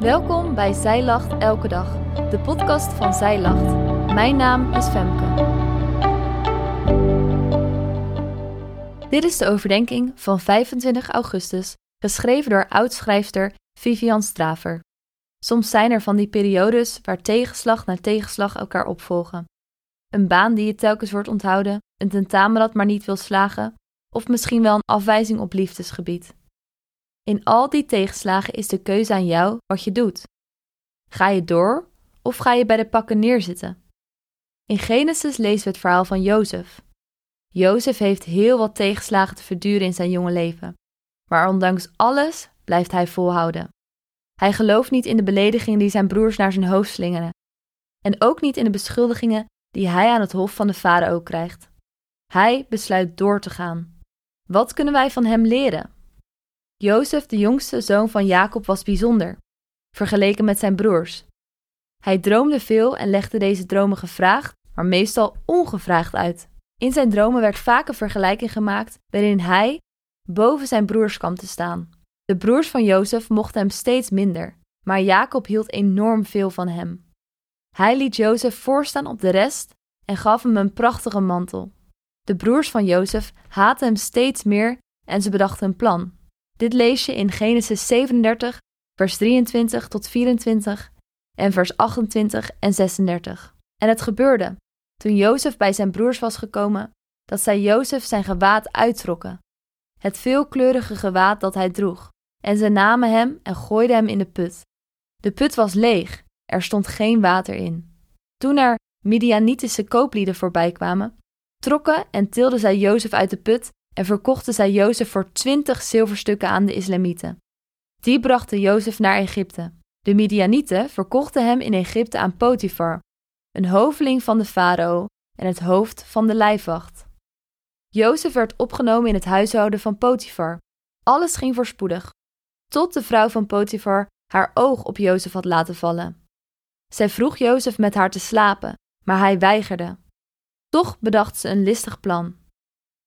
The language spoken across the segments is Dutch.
Welkom bij Zij Lacht Elke Dag, de podcast van Zij Lacht. Mijn naam is Femke. Dit is de overdenking van 25 augustus, geschreven door oud-schrijfster Vivian Straver. Soms zijn er van die periodes waar tegenslag na tegenslag elkaar opvolgen. Een baan die je telkens wordt onthouden, een tentamen dat maar niet wil slagen, of misschien wel een afwijzing op liefdesgebied. In al die tegenslagen is de keuze aan jou wat je doet. Ga je door of ga je bij de pakken neerzitten? In Genesis lezen we het verhaal van Jozef. Jozef heeft heel wat tegenslagen te verduren in zijn jonge leven, maar ondanks alles blijft hij volhouden. Hij gelooft niet in de beledigingen die zijn broers naar zijn hoofd slingeren, en ook niet in de beschuldigingen die hij aan het hof van de farao krijgt. Hij besluit door te gaan. Wat kunnen wij van hem leren? Jozef, de jongste zoon van Jacob, was bijzonder, vergeleken met zijn broers. Hij droomde veel en legde deze dromen gevraagd, maar meestal ongevraagd uit. In zijn dromen werd vaak een vergelijking gemaakt waarin hij boven zijn broers kwam te staan. De broers van Jozef mochten hem steeds minder, maar Jacob hield enorm veel van hem. Hij liet Jozef voorstaan op de rest en gaf hem een prachtige mantel. De broers van Jozef haatten hem steeds meer en ze bedachten een plan. Dit lees je in Genesis 37, vers 23 tot 24 en vers 28 en 36. En het gebeurde, toen Jozef bij zijn broers was gekomen, dat zij Jozef zijn gewaad uittrokken, het veelkleurige gewaad dat hij droeg, en ze namen hem en gooiden hem in de put. De put was leeg, er stond geen water in. Toen er Midianitische kooplieden voorbij kwamen, trokken en tilden zij Jozef uit de put en verkochten zij Jozef voor twintig zilverstukken aan de Islamieten. Die brachten Jozef naar Egypte. De Midianieten verkochten hem in Egypte aan Potifar, een hoveling van de farao en het hoofd van de lijfwacht. Jozef werd opgenomen in het huishouden van Potifar. Alles ging voorspoedig, tot de vrouw van Potifar haar oog op Jozef had laten vallen. Zij vroeg Jozef met haar te slapen, maar hij weigerde. Toch bedacht ze een listig plan.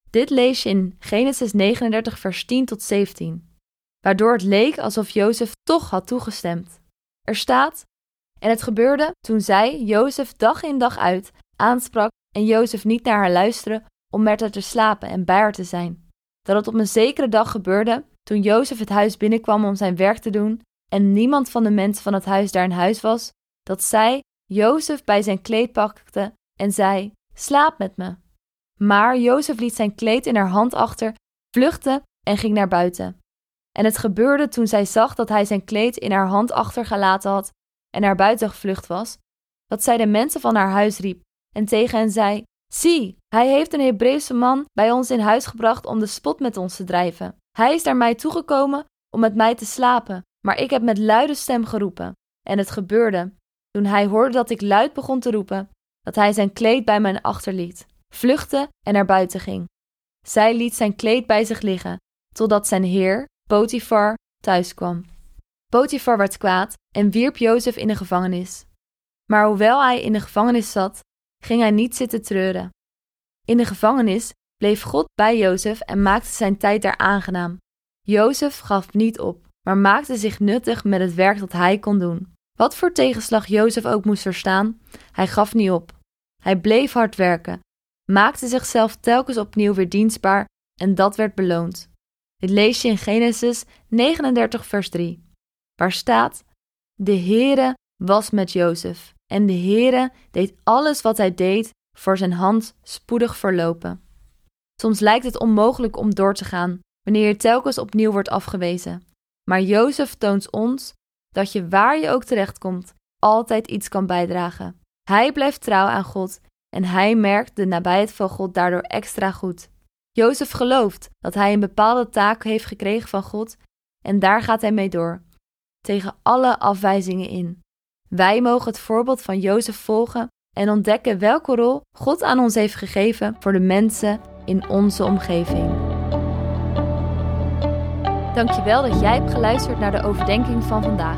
Dit lees je in Genesis 39, vers 10 tot 17, waardoor het leek alsof Jozef toch had toegestemd. Er staat: En het gebeurde toen zij Jozef dag in dag uit aansprak en Jozef niet naar haar luisterde om met haar te slapen en bij haar te zijn. Dat het op een zekere dag gebeurde toen Jozef het huis binnenkwam om zijn werk te doen en niemand van de mensen van het huis daar in huis was, dat zij Jozef bij zijn kleed pakte en zei: Slaap met me. Maar Jozef liet zijn kleed in haar hand achter, vluchtte en ging naar buiten. En het gebeurde toen zij zag dat hij zijn kleed in haar hand achtergelaten had en naar buiten gevlucht was, dat zij de mensen van haar huis riep en tegen hen zei: Zie, hij heeft een Hebreeuwse man bij ons in huis gebracht om de spot met ons te drijven. Hij is naar mij toegekomen om met mij te slapen, maar ik heb met luide stem geroepen. En het gebeurde, toen hij hoorde dat ik luid begon te roepen, dat hij zijn kleed bij mij achterliet vluchtte en naar buiten ging. Zij liet zijn kleed bij zich liggen, totdat zijn heer, Potifar, thuis kwam. Potifar werd kwaad en wierp Jozef in de gevangenis. Maar hoewel hij in de gevangenis zat, ging hij niet zitten treuren. In de gevangenis bleef God bij Jozef en maakte zijn tijd daar aangenaam. Jozef gaf niet op, maar maakte zich nuttig met het werk dat hij kon doen. Wat voor tegenslag Jozef ook moest verstaan, hij gaf niet op. Hij bleef hard werken maakte zichzelf telkens opnieuw weer dienstbaar en dat werd beloond. Dit lees je in Genesis 39, vers 3, waar staat: De Heere was met Jozef en de Heere deed alles wat hij deed voor zijn hand spoedig verlopen. Soms lijkt het onmogelijk om door te gaan wanneer je telkens opnieuw wordt afgewezen. Maar Jozef toont ons dat je waar je ook terechtkomt, altijd iets kan bijdragen. Hij blijft trouw aan God en hij merkt de nabijheid van God daardoor extra goed. Jozef gelooft dat hij een bepaalde taak heeft gekregen van God en daar gaat hij mee door, tegen alle afwijzingen in. Wij mogen het voorbeeld van Jozef volgen en ontdekken welke rol God aan ons heeft gegeven voor de mensen in onze omgeving. Dankjewel dat jij hebt geluisterd naar de overdenking van vandaag.